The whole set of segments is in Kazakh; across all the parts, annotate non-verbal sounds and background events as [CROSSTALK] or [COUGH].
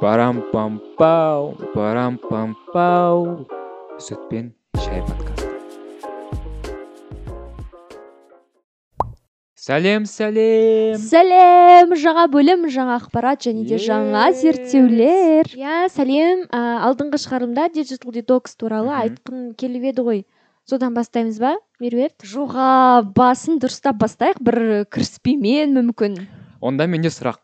парам пам пау парам пам пау сүт пен шай подкасты сәлем сәлем сәлем жаңа бөлім жаңа ақпарат және де жаңа Yes. зерттеулер иә сәлем ә, алдыңғы шығарылымда диджитал детокс туралы айтқым келіп еді ғой содан бастаймыз ба меруерт жоға басын дұрыстап бастайық бір кіріспемен мүмкін онда менде сұрақ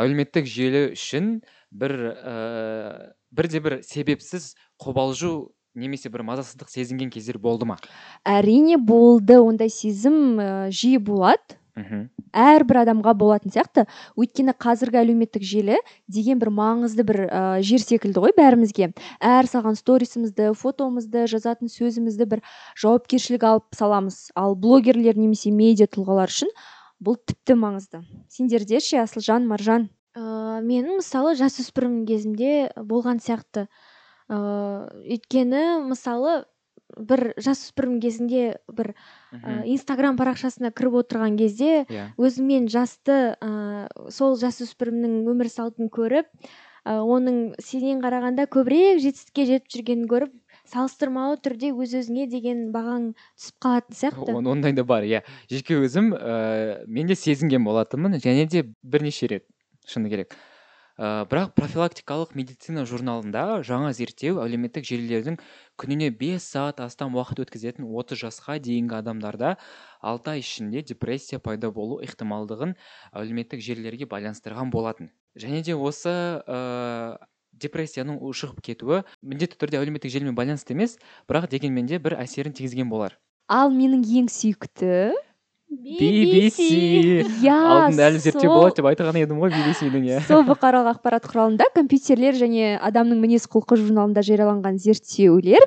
әлеуметтік желі үшін бір ә, бірде бір себепсіз қобалжу немесе бір мазасыздық сезінген кездер болды ма? Әрине болды. Ондай сезім ә, жиі болады. Мхм. Әрбір адамға болатын сияқты. Өйткені қазіргі әлеуметтік желі деген бір маңызды бір ә, жер секілді ғой бәрімізге. Әр салған сторисімізді фотомызды жазатын сөзімізді бір жауапкершілік алып саламыз. Ал блогерлер немесе медиа тұлғалар үшін бұл тіпті маңызды. Сендерде ше асылжан маржан. Ә, менің мысалы жасөспірім кезімде болған сияқты. Ә, өйткені мысалы бір жасөспірім кезінде бір ә, инстаграм парақшасына кіріп отырған кезде иә. жасты ә, сол жасөспірімнің өмір салтын көріп ә, оның сенен қарағанда көбірек жетістікке жетіп жүргенін көріп салыстырмалы түрде өз өзіңе деген бағаң түсіп қалатын сияқты. Он- ондай да бар иә. Жеке өзім ә, мен де сезінген болатынмын және де бірнеше рет. Шыны керек. Ә, бірақ профилактикалық медицина журналында жаңа зерттеу әлеуметтік желілердің күніне 5 сағат астам уақыт өткізетін 30 жасқа дейінгі адамдарда алты ай ішінде депрессия пайда болу ықтималдығын әлеуметтік желілерге байланыстырған болатын. Және де осы ә, депрессияның ушығып кетуі міндетті түрде әлеуметтік желімен байланысты емес бірақ дегенмен де бір әсерін тигізген болар. Ал менің ең сүйікті BBC иә алдында әлі зерттеу болады деп айтқан едім ғой BBC-дің иә сол бұқаралық ақпарат құралында компьютерлер және адамның мінез құлқы журналында жарияланған зерттеулер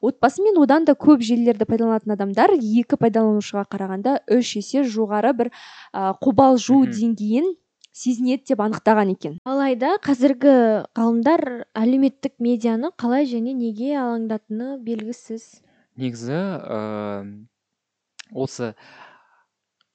отбасы мен одан да көп желілерді пайдаланатын адамдар екі пайдаланушыға қарағанда үш есе жоғары бір ә, қобалжу деңгейін сезінеді деп анықтаған екен. алайда қазіргі ғалымдар әлеуметтік медианы қалай және неге алаңдатыны белгісіз. Негізі ыыы осы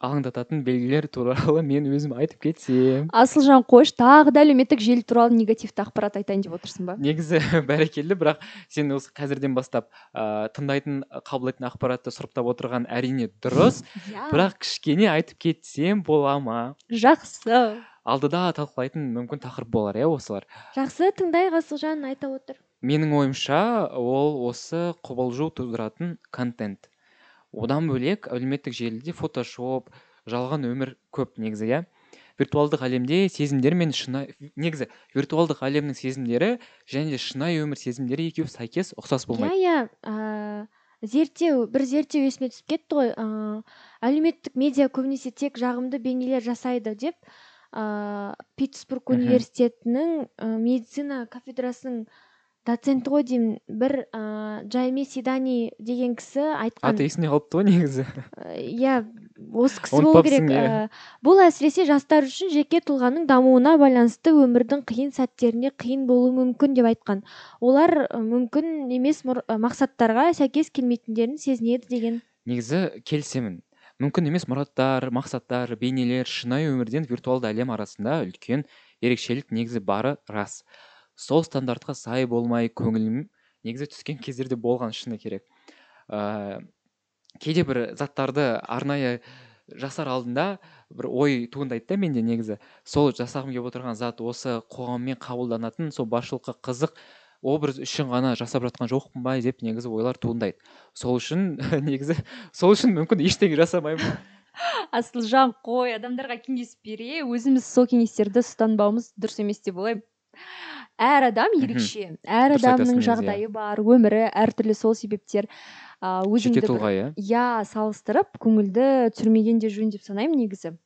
алаңдататын белгілер туралы мен өзім айтып кетсем. Асылжан қойшы тағы да әлеуметтік желі туралы негативті ақпарат айтайын деп отырсың ба? Негізі [LAUGHS] бәрекелді бірақ сен осы қазірден бастап ыыы тыңдайтын қабыл ететін ақпаратты сұрыптап отырған әрине дұрыс. Иә. Бірақ кішкене айтып кетсем бола ма? Жақсы. Алдыда талқылайтын мүмкін тақырып болар иә осылар. Жақсы тыңдайық асылжан айта отыр. Менің ойымша ол осы қобалжу тудыратын контент. Одан бөлек әлеуметтік желіде фотошоп жалған өмір көп негізі иә. Виртуалдық әлемде сезімдер мен шынайы негізі виртуалдық әлемнің сезімдері және де шынайы өмір сезімдері екеуі сәйкес ұқсас иә болмайды. Иә ә, зерттеу бір зерттеу есіме түсіп кетті ғой. Ә, әлеуметтік медиа көбінесе тек жағымды бейнелер жасайды деп ә, питтсбург университетінің медицина кафедрасының доценті ғой деймін бір ә, джайми сидани деген кісі айтқан. Аты есімде қалыпты ғой негізі. Ә, иә осы кісі болу керек. Ә, бұл әсіресе жастар үшін жеке тұлғаның дамуына байланысты өмірдің қиын сәттерінде қиын болуы мүмкін деп айтқан. Олар мүмкін емес мақсаттарға сәйкес келмейтіндерін сезінеді деген. Негізі келісемін. Мүмкін емес мұраттар мақсаттар бейнелер шынайы өмірден виртуалды әлем арасында үлкен ерекшелік негізі бары рас. Сол стандартқа сай болмай көңілім негізі түскен кездерде болған шыны керек. Ыыы кейде бір заттарды арнайы жасар алдында бір ой туындайды да менде негізі. Сол жасағым келіп отырған зат осы қоғаммен қабылданатын сол басшылыққа қызық образ үшін ғана жасап жатқан жоқпын ба деп негізі ойлар туындайды. Сол үшін [LAUGHS] негізі сол үшін мүмкін ештеңе жасамаймын. [LAUGHS] Асылжан қой адамдарға кеңес бере өзіміз сол кеңестерді ұстанбауымыз дұрыс емес деп ойлаймын. Әр адам ерекше әр адамның негізі, иә. жағдайы бар өмірі әртүрлі сол себептер а, өзіңді жеке бір- тұлға иә. иә салыстырып көңілді түсірмеген де жөн деп санаймын негізі.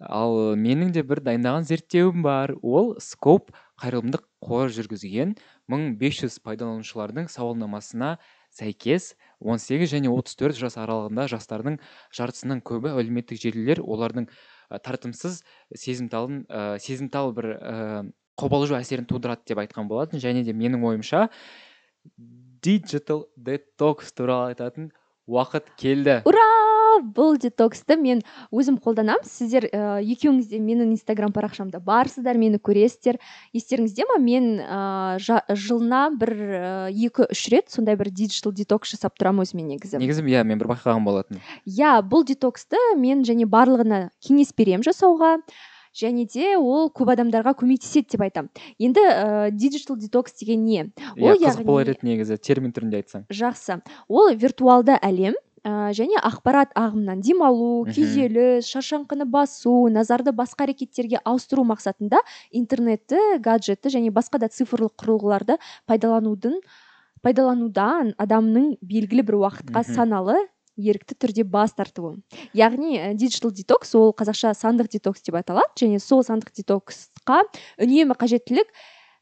Ал менің де бір дайындаған зерттеуім бар. Ол скоп қайырымдық қор жүргізген 1500 пайдаланушылардың сауалнамасына сәйкес 18 және 34 жас аралығында жастардың жартысынан көбі әлеуметтік желілер олардың ә, тартымсыз сезімталын ә, сезімтал бір ә, қобалжу әсерін тудырады деп айтқан болатын. Және де менің ойымша диджитал детокс туралы айтатын уақыт келді. Ура! Бұл детоксты мен өзім қолданамын. Сіздер ә, екеуіңіз де менің инстаграм парақшамда барсыздар мені көресіздер. Естеріңізде ма? Мен ә, жылына бір ә, екі үш рет сондай бір диджитал детокс жасап тұрамын өзіме негізі. Негізі иә мен бір байқаған болатынмын. Иә бұл детоксты мен және барлығына кеңес беремін жасауға. Және де ол көп адамдарға көмектеседі деп айтамын енді ә, диджитал детокс деген не? Иә қызық болар еді негізі термин түрінде айтсаң. Жақсы. Ол виртуалды әлем ә, және ақпарат ағымынан демалу күйзеліс шаршаңқыны басу назарды басқа әрекеттерге ауыстыру мақсатында интернетті гаджетті және басқа да цифрлық құрылғыларды пайдаланудың пайдаланудан адамның белгілі бір уақытқа саналы ерікті түрде бас тартуы. Яғни диджитал детокс ол қазақша сандық детокс деп аталады және сол сандық детоксқа үнемі қажеттілік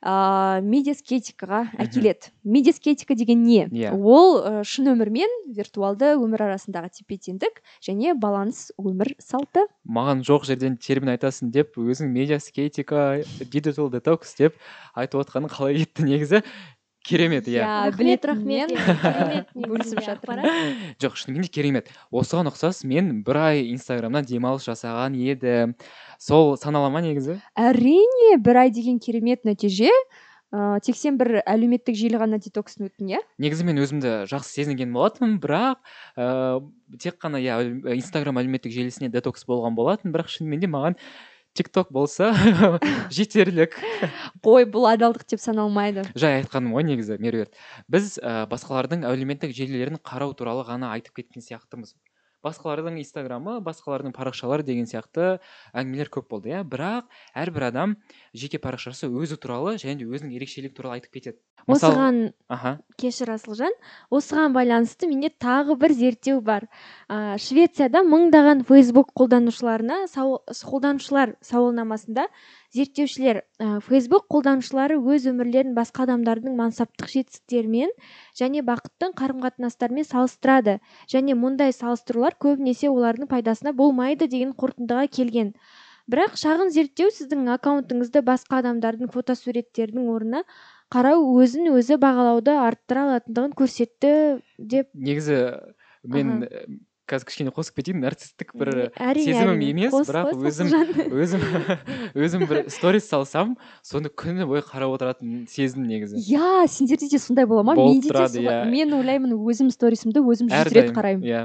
ыыы медиаскетикаға әкеледі. Медиаскетика деген не? Yeah. Иә. ол ә, шын өмір мен виртуалды өмір арасындағы тепе теңдік және баланс өмір салты. Маған жоқ жерден термин айтасың деп өзің медиаскетика диджитал детокс деп айтып отқаның қалай кетті негізі. Керемет иә. Рахмет рахмет бөлісіп жатыр жоқ шынымен де керемет. Осыған ұқсас мен бір ай инстаграмнан демалыс жасаған едім сол санала ма негізі? Әрине бір ай деген керемет нәтиже. Ыыы тек сен бір әлеуметтік желі ғана детокстан өттің иә негізі мен өзімді жақсы сезінген болатынмын бірақ ыыы тек қана иә инстаграм әлеуметтік желісіне детокс болған болатын бірақ шынымен де маған тик ток болса [LAUGHS] жетерлік. Қой бұл адалдық деп саналмайды. Жай айтқаным ғой негізі меруерт. Біз ә, басқалардың әлеуметтік желілерін қарау туралы ғана айтып кеткен сияқтымыз. Басқалардың инстаграмы басқалардың парақшалары деген сияқты әңгімелер көп болды иә. Бірақ әрбір адам жеке парақшасы өзі туралы және де өзінің ерекшелігі туралы айтып кетеді. Осыған аха. кешір асылжан. Осыған байланысты менде тағы бір зерттеу бар. Ә, швецияда мыңдаған фейсбук қолданушыларына сау, қолданушылар сауалнамасында зерттеушілер ә, фейсбук қолданушылары өз өмірлерін басқа адамдардың мансаптық жетістіктерімен және бақытты қарым қатынастарымен салыстырады. Және мұндай салыстырулар көбінесе олардың пайдасына болмайды деген қорытындыға келген. Бірақ шағын зерттеу сіздің аккаунтыңызды басқа адамдардың фотосуреттерінің орнына қарау өзін өзі бағалауды арттыра алатындығын көрсетті деп негізі мен қазір кішкене қосып кетейін нарциссттік бір әрине сезімім емес бірақ өзім [LAUGHS] өзім өзім бір сторис салсам соны күні бойы қарап отыратын сездім негізі. Иә сендерде де сондай бола ма? Болып тұрады иә. мен ойлаймын өзім сторисімді өзім жүз рет қараймын. иә.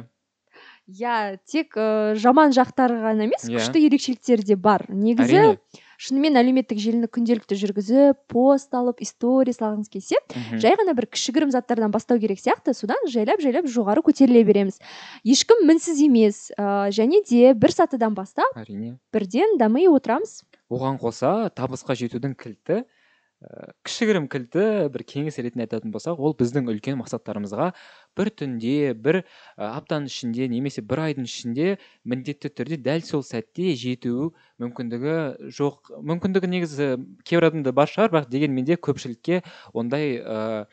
Иә тек ыыы жаман жақтары ғана емес иә. күшті ерекшеліктері де бар. Негізі әрине. Шынымен әлеуметтік желіні күнделікті жүргізіп пост алып история салғыңыз келсе мхм жай ғана бір кішігірім заттардан бастау керек сияқты. Содан жайлап жайлап жоғары көтеріле береміз. Ешкім мінсіз емес ыыы және де бір сатыдан бастап әрине. бірден дами отырамыз. Оған қоса табысқа жетудің кілті ііі кішігірім кілті бір кеңес ретінде айтатын болсақ ол біздің үлкен мақсаттарымызға бір түнде бір аптаның ішінде немесе бір айдың ішінде міндетті түрде дәл сол сәтте жету мүмкіндігі жоқ. Мүмкіндігі негізі кейбір адамда бар шығар бірақ дегенмен де көпшілікке ондай ыыы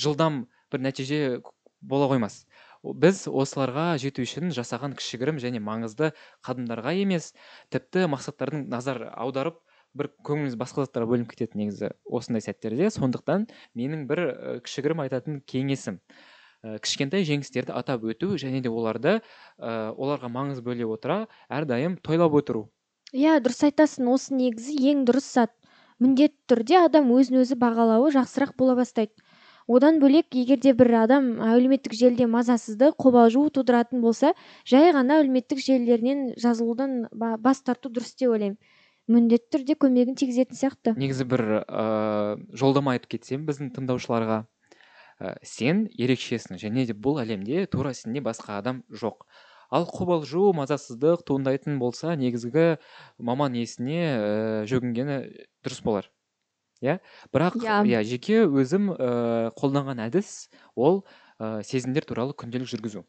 жылдам бір нәтиже бола қоймас. Біз осыларға жету үшін жасаған кішігірім және маңызды қадамдарға емес тіпті мақсаттардың назар аударып бір көңіліміз басқа заттарға бөлініп кетеді негізі осындай сәттерде. Сондықтан менің бір кішігірім айтатын кеңесім кішкентай жеңістерді атап өту және де оларды ыыы оларға маңыз бөле отыра әрдайым тойлап отыру. Иә дұрыс айтасың осы негізі ең дұрыс зат. Міндетті түрде адам өзін өзі бағалауы жақсырақ бола бастайды. Одан бөлек егер де бір адам әлеуметтік желіде мазасыздық қобалжу тудыратын болса жай ғана әлеуметтік желілерінен жазылудан бас тарту дұрыс деп ойлаймын. Міндетті түрде көмегін тигізетін сияқты. Негізі бір ыыы жолдама айтып кетсем біздің тыңдаушыларға. І сен ерекшесің. Және де бұл әлемде тура сендей басқа адам жоқ. Ал қобалжу мазасыздық туындайтын болса негізгі маман есіне ііі жүгінгені дұрыс болар. Иә? Бірақ иә. иә жеке өзім ііі қолданған әдіс ол ы сезімдер туралы күнделік жүргізу.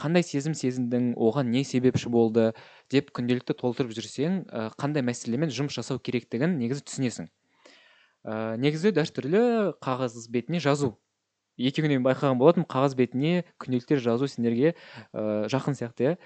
Қандай сезім сезіндің оған не себепші болды деп күнделікті толтырып жүрсең қандай мәселемен жұмыс жасау керектігін негізі түсінесің. Ыыы негізі дәстүрлі қағаз бетіне жазу. Екеуіңнен байқаған болатынмын. Қағаз бетіне күнделіктер жазу сендерге ыыы жақын сияқты иә.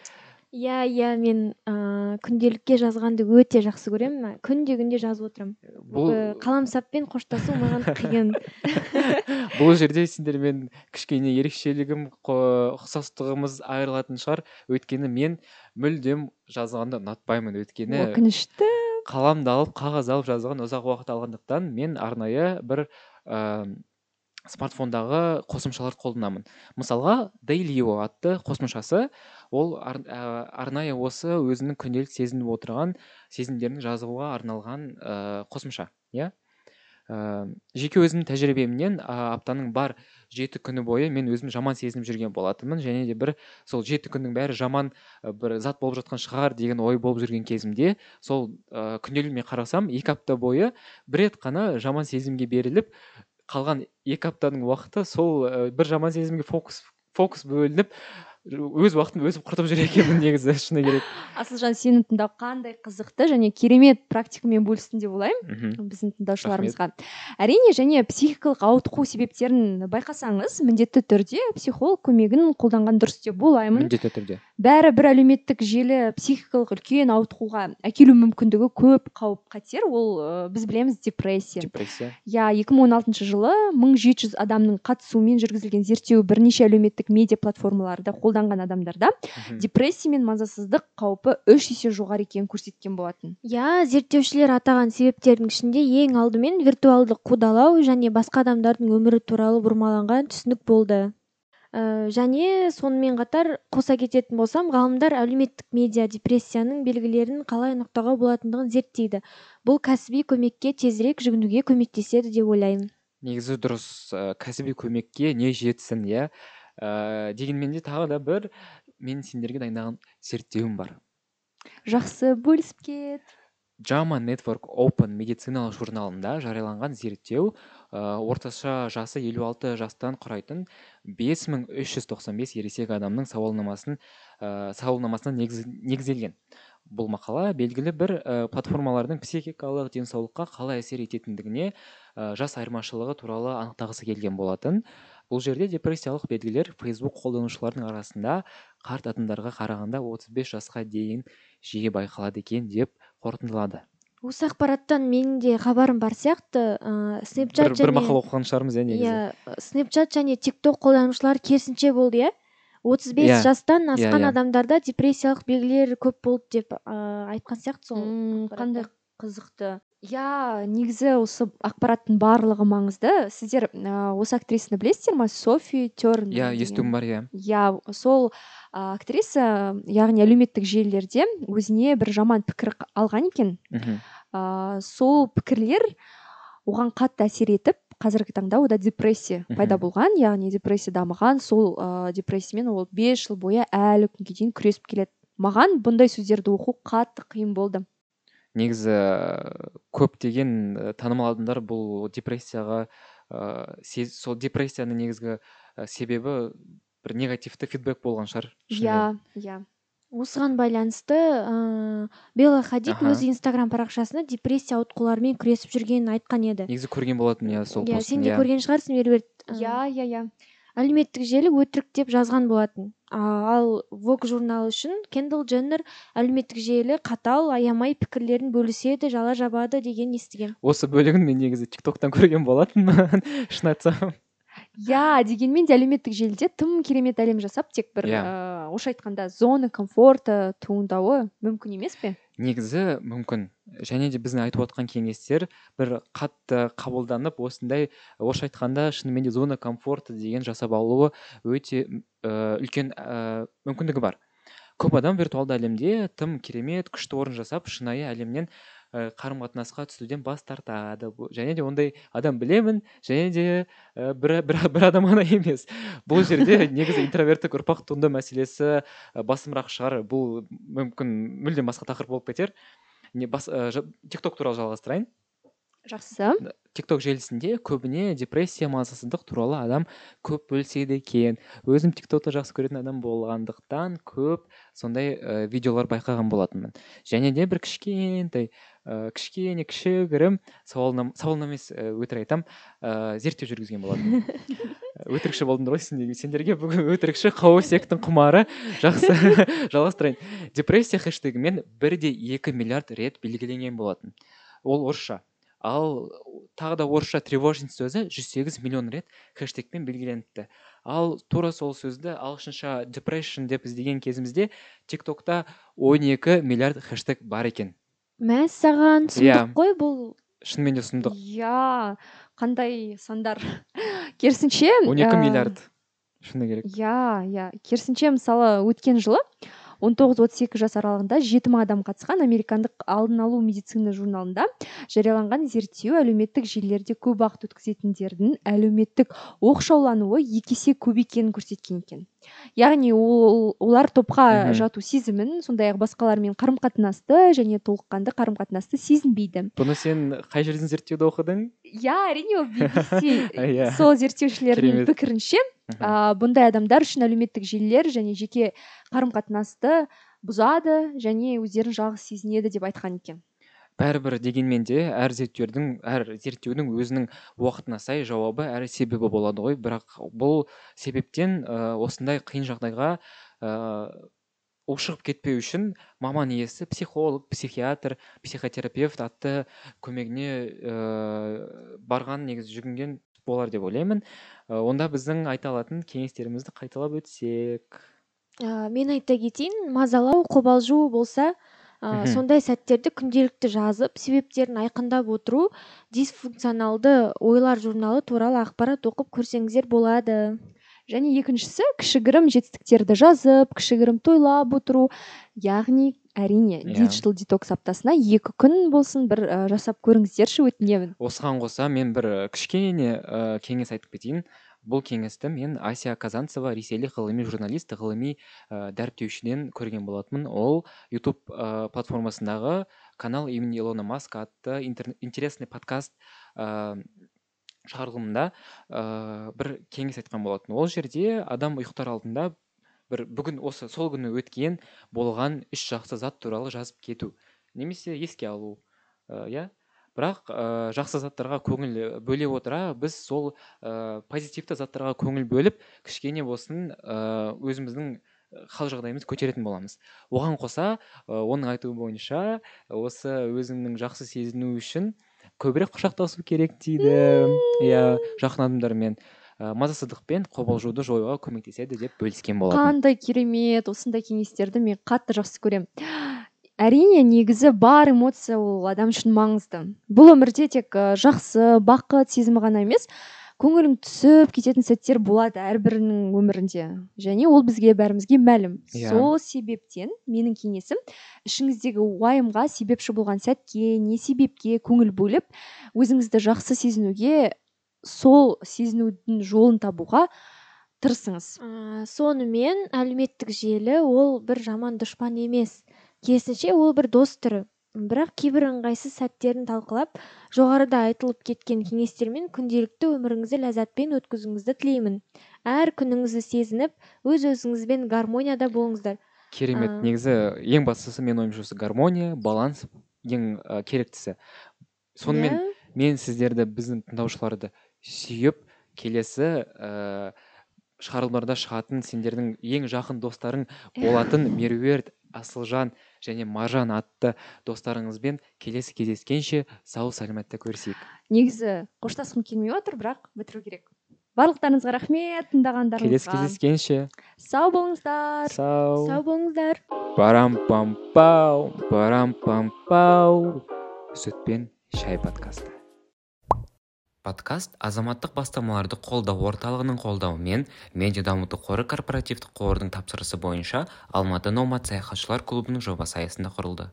Иә иә мен ыыы күнделікке жазғанды өте жақсы көремін. Күнде күнде жазып отырамын. Бұл Э, қаламсаппен қоштасу маған қиын. [LAUGHS] Бұл жерде сендермен кішкене ерекшелігім ұқсастығымыз айырылатын шығар. Өйткені мен мүлдем жазғанды ұнатпаймын. Өйткені өкінішті. қаламды алып қағаз алып жазған ұзақ уақыт алғандықтан мен арнайы бір ыыы смартфондағы қосымшаларды қолданамын. Мысалға дейлио атты қосымшасы ол ар, ә, арнайы осы өзінің күнделік сезініп отырған сезімдерін жазуға арналған ыыы қосымша иә? Ыыы жеке өзімнің тәжірибемнен аптаның бар жеті күні бойы мен өзім жаман сезініп жүрген болатынмын. Және де бір сол жеті күннің бәрі жаман бір зат болып жатқан шығар деген ой болып жүрген кезімде сол ыыы күнделігіме қарасам екі апта бойы бір рет қана жаман сезімге беріліп қалған екі аптаның уақыты сол бір жаман сезімге фокус фокус бөлініп өз уақытымды өзім құртып жүр екенмін негізі шыны керек. [LAUGHS] Асылжан сені тыңдау қандай қызықты және керемет практикамен бөлістің деп ойлаймын біздің тыңдаушыларымызға. Әрине және психикалық ауытқу себептерін байқасаңыз міндетті түрде психолог көмегін қолданған дұрыс деп ойлаймын. Міндетті түрде. Бәрі бір әлеуметтік желі психикалық үлкен ауытқуға әкелу мүмкіндігі көп қауіп қатер. Ол біз білеміз депрессия. Депрессия. Иә 2016 жылы 1700 адамның қатысуымен жүргізілген зерттеу бірнеше әлеуметтік медиа платформаларда қолданған адамдарда депрессия мен мазасыздық қаупі үш есе жоғары екенін көрсеткен болатын. Иә зерттеушілер атаған себептердің ішінде ең алдымен виртуалдық қудалау және басқа адамдардың өмірі туралы бұрмаланған түсінік болды. Ә, және сонымен қатар қоса кететін болсам ғалымдар әлеуметтік медиа депрессияның белгілерін қалай анықтауға болатындығын зерттейді. Бұл кәсіби көмекке тезірек жүгінуге көмектеседі деп ойлаймын. Негізі дұрыс ә, кәсіби көмекке не жетсін иә? Ә, дегенмен де тағы да бір мен сендерге дайындаған зерттеуім бар. Жақсы бөлісіп кет. JAMA Network Open медициналық журналында жарияланған зерттеу ә, орташа жасы 56 жастан құрайтын 5395 ересек адамның сауалнамасын ә, сауалнамасына негіз- негізделген. Бұл мақала белгілі бір ә, платформалардың психикалық денсаулыққа қалай әсер ететіндігіне ә, жас айырмашылығы туралы анықтағысы келген болатын. Бұл жерде депрессиялық белгілер фейсбук қолданушыларының арасында қарт адамдарға қарағанда 35 жасқа дейін жиі байқалады екен деп қорытындылады. Осы ақпараттан менің де хабарым бар сияқты. Ыыы бір, снэпчат бір мақала оқыған шығармыз иә негізі. Иә снэпчат және тикток қолданушылары керісінше болды иә. отыз бес Иә, жастан асқан иә. адамдарда депрессиялық белгілер көп болды деп ыыы айтқан сияқты сол қандай қызықты. Иә негізі осы ақпараттың барлығы маңызды. Сіздер ә, осы актрисаны білесіздер ма? Софи терн иә естуім бар иә иә сол а, актриса яғни әлеуметтік желілерде өзіне бір жаман пікір алған екен. Мхм. сол пікірлер оған қатты әсер етіп қазіргі таңда ода депрессия пайда болған. Яғни депрессия дамыған сол ә, депрессиямен ол бес жыл бойы әлі күнге дейін күресіп келеді. Маған бұндай сөздерді оқу қатты қиын болды. Негізі көптеген танымал адамдар бұл депрессияға ә, се- сол депрессияның негізгі ә, себебі бір негативті фидбэк болған шығар иә иә. Осыған байланысты ыыы белла хадид Аха. өз инстаграм парақшасында депрессия ауытқуларымен күресіп жүргенін айтқан еді. Негізі көрген болатын иә сол иә сен де иә. көрген шығарсың меруерт Ыыы, иә иә иә. Әлеуметтік желі өтірік деп жазған болатын. Ал вог журналы үшін кендалл дженнер әлеуметтік желі қатал аямай пікірлерін бөліседі жала жабады деген естігем осы бөлігін мен негізі тиктоктан көрген болатынмын шын айтсам. Иә дегенмен де әлеуметтік желіде тым керемет әлем жасап тек бір Иә. ә, орысша айтқанда зона комфорта туындауы мүмкін емес пе? Негізі мүмкін. Және де біздің айтып отқан кеңестер бір қатты қабылданып осындай орысша айтқанда шынымен де зона комфорта деген жасап алуы өте ә, үлкен ә, мүмкіндігі бар. Көп адам виртуалды әлемде тым керемет күшті орын жасап шынайы әлемнен қарым қатынасқа түсуден бас тартады және де ондай адам білемін және де ә, бір, бір, [LAUGHS] бір адам ғана емес. Бұл жерде [LAUGHS] негізі интроверттік ұрпақ туындау мәселесі ә, басымырақ шығар. Бұл мүмкін мүлдем басқа тақырып болып кетер. Не бас тикток туралы жалғастырайын. Жақсы. Тикток желісінде көбіне депрессия мазасыздық туралы адам көп бөліседі екен. Өзім тиктокты жақсы көретін адам болғандықтан көп сондай ә, видеолар байқаған болатынмын. Және де бір кішкентай ә, кішкене кішігірім сауалнама сауалнама емес і өтірік айтамын ыыы зерттеу жүргізген болатынмын [LAUGHS] өтірікші болдыңдар ғой сендер сендерге бүгін өтірікші қауесеттің құмары. Жақсы [LAUGHS] жалғастырайын. Депрессия хэштегімен бір де екі миллиард рет белгіленген болатын. Ол орысша. Ал тағы да орысша тревожность сөзі жүз сегіз миллион рет хэштегпен белгіленіпті. Ал тура сол сөзді ағылшынша депрешн деп іздеген кезімізде тик токта он екі миллиард хэштег бар екен. Мәссаған Иә. сұмдық қой бұл? Шынымен де сұмдық. Иә қандай сандар. [LAUGHS] Керісінше он екі ә, миллиард шыны керек. Иә иә. Керісінше мысалы өткен жылы он тоғыз отыз екі жас аралығында жеті мың адам қатысқан американдық алдын алу медицина журналында жарияланған зерттеу әлеуметтік желілерде көп уақыт өткізетіндердің әлеуметтік оқшаулануы екі есе көп екенін көрсеткен екен. Яғни ол олар топқа жату сезімін сондай ақ басқалармен қарым қатынасты және толыққанды қарым қатынасты сезінбейді. Бұны сен қай жерден зерттеуді оқыдың? Иә әрине ол Иә. [LAUGHS] сол зерттеушілердің пікірінше а, бұндай адамдар үшін әлеуметтік желілер және жеке қарым қатынасты бұзады және өздерін жалғыз сезінеді деп айтқан екен. Бәрібір дегенмен де әр зерттеудің әр зерттеудің өзінің уақытына сай жауабы әрі себебі болады ғой. Бірақ бұл себептен ә, осындай қиын жағдайға ә, ушығып кетпеу үшін маман иесі психолог психиатр психотерапевт атты көмегіне ә, барған негізі жүгінген болар деп ойлаймын. Ә, онда біздің айта алатын кеңестерімізді қайталап өтсек. Ә, мен айта кетейін. Мазалау қобалжу болса ә, Мгм. сондай сәттерді күнделікті жазып себептерін айқындап отыру дисфункционалды ойлар журналы туралы ақпарат оқып көрсеңіздер болады және екіншісі кішігірім жетістіктерді жазып кішігірім тойлап отыру яғни әрине Иә. диджитал детокс аптасына екі күн болсын бір ә, жасап көріңіздерші өтінемін осыған қоса мен бір кішкене ә, кеңес айтып кетейін бұл кеңесті мен ася казанцева ресейлік ғылыми журналист ғылыми ә, дәріптеушіден көрген болатынмын. Ол ютуб ә, платформасындағы канал имени илона маска атты интер- интересный подкаст ә, шығарылымында ә, бір кеңес айтқан болатын. Ол жерде адам ұйықтар алдында бір бүгін осы сол күні өткен болған үш жақсы зат туралы жазып кету немесе еске алу иә? Бірақ ә, жақсы заттарға көңіл бөле отыра біз сол ә, позитивті заттарға көңіл бөліп кішкене болсын ә, өзіміздің хал жағдайымызды көтеретін боламыз. Оған қоса ә, оның айтуы бойынша осы өзіңнің жақсы сезіну үшін көбірек құшақтасу керек дейді. Иә жақын адамдармен ә, мазасыздық пен қобалжуды жоюға көмектеседі деп бөліскен болатын. Қандай керемет осындай кеңестерді мен қатты жақсы көремін. Әрине негізі бар эмоция ол адам үшін маңызды. Бұл өмірде тек жақсы бақыт сезімі ғана емес көңілің түсіп кететін сәттер болады әрбірінің өмірінде. Және ол бізге бәрімізге мәлім. Иә. сол себептен менің кеңесім ішіңіздегі уайымға себепші болған сәтке не себепке көңіл бөліп өзіңізді жақсы сезінуге сол сезінудің жолын табуға тырысыңыз. Ә, сонымен әлеуметтік желі ол бір жаман дұшпан емес. Керісінше ол бір дос түрі. Бірақ кейбір ыңғайсыз сәттерін талқылап жоғарыда айтылып кеткен кеңестермен күнделікті өміріңізді ләззатпен өткізуіңізді тілеймін. Әр күніңізді сезініп өз өзіңізбен гармонияда болыңыздар. Керемет. Негізі ең бастысы менің ойымша осы гармония баланс ең ә, керектісі. Сонымен Иә? мен сіздерді біздің тыңдаушыларды сүйіп келесі ә, шығарылымдарда шығатын сендердің ең жақын достарың болатын меруерт асылжан және маржан атты достарыңызбен келесі кездескенше сау саламатта көрісейік негізі қоштасқым келмей отыр бірақ бітіру керек. Барлықтарыңызға рахмет келесі тыңдағандарыңызға кездескенше. Сау болыңыздар. Сау. Сау болыңыздар. Парам пам пау парам пам пау сүт пен шай подкасты. Подкаст азаматтық бастамаларды қолдау орталығының қолдауымен медиа дамыту қоры корпоративтік қорының тапсырысы бойынша алматы номад саяхатшылар клубының жобасы аясында құрылды.